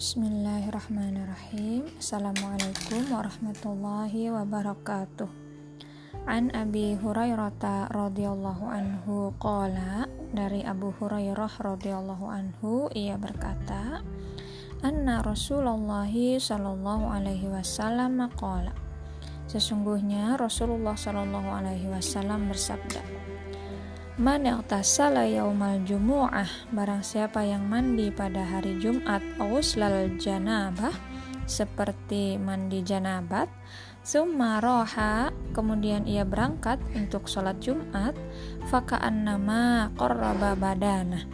Bismillahirrahmanirrahim. Assalamualaikum warahmatullahi wabarakatuh. An Abi Hurairah radhiyallahu anhu qala dari Abu Hurairah radhiyallahu anhu ia berkata Anna Rasulullah sallallahu alaihi wasallam qala Sesungguhnya Rasulullah sallallahu alaihi wasallam bersabda Man ightasala yaumal jumu'ah. Barang siapa yang mandi pada hari Jumat Uslal janabah Seperti mandi janabat Summa roha Kemudian ia berangkat untuk sholat Jumat Faka'an nama korraba badana.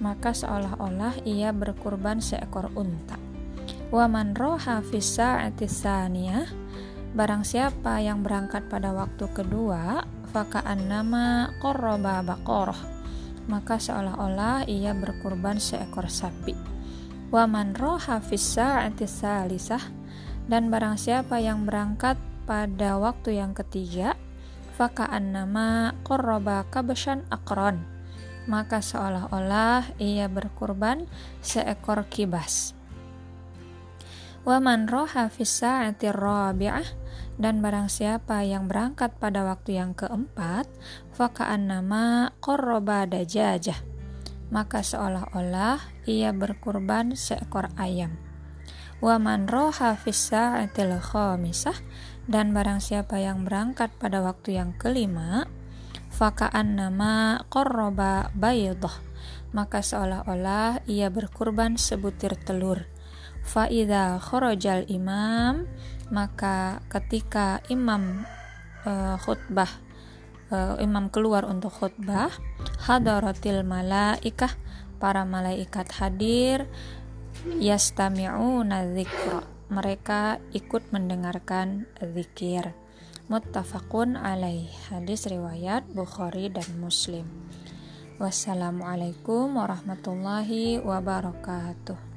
Maka seolah-olah ia berkurban seekor unta. Waman roha fisa saniyah Barang siapa yang berangkat pada waktu kedua faka'an nama korroba bakoroh maka seolah-olah ia berkurban seekor sapi. Waman roha fisa salisah. Dan barang siapa yang berangkat pada waktu yang ketiga faka'an nama korroba kabashan akron maka seolah-olah ia berkurban seekor kibas Waman roha fisa rabi'ah dan barang siapa yang berangkat pada waktu yang keempat, fakaan nama korroba dajajah. Maka seolah-olah ia berkurban seekor ayam. Waman roha fisa khamisah dan barang siapa yang berangkat pada waktu yang kelima, fakaan nama korroba bayadah. Maka seolah-olah ia berkurban sebutir telur. Faida khorojal imam maka ketika imam uh, khutbah uh, imam keluar untuk khutbah hadaratil malaikah para malaikat hadir yastami'una dzikra. Mereka ikut mendengarkan zikir muttafaqun alaih. Hadis riwayat Bukhari dan Muslim. Wassalamualaikum warahmatullahi wabarakatuh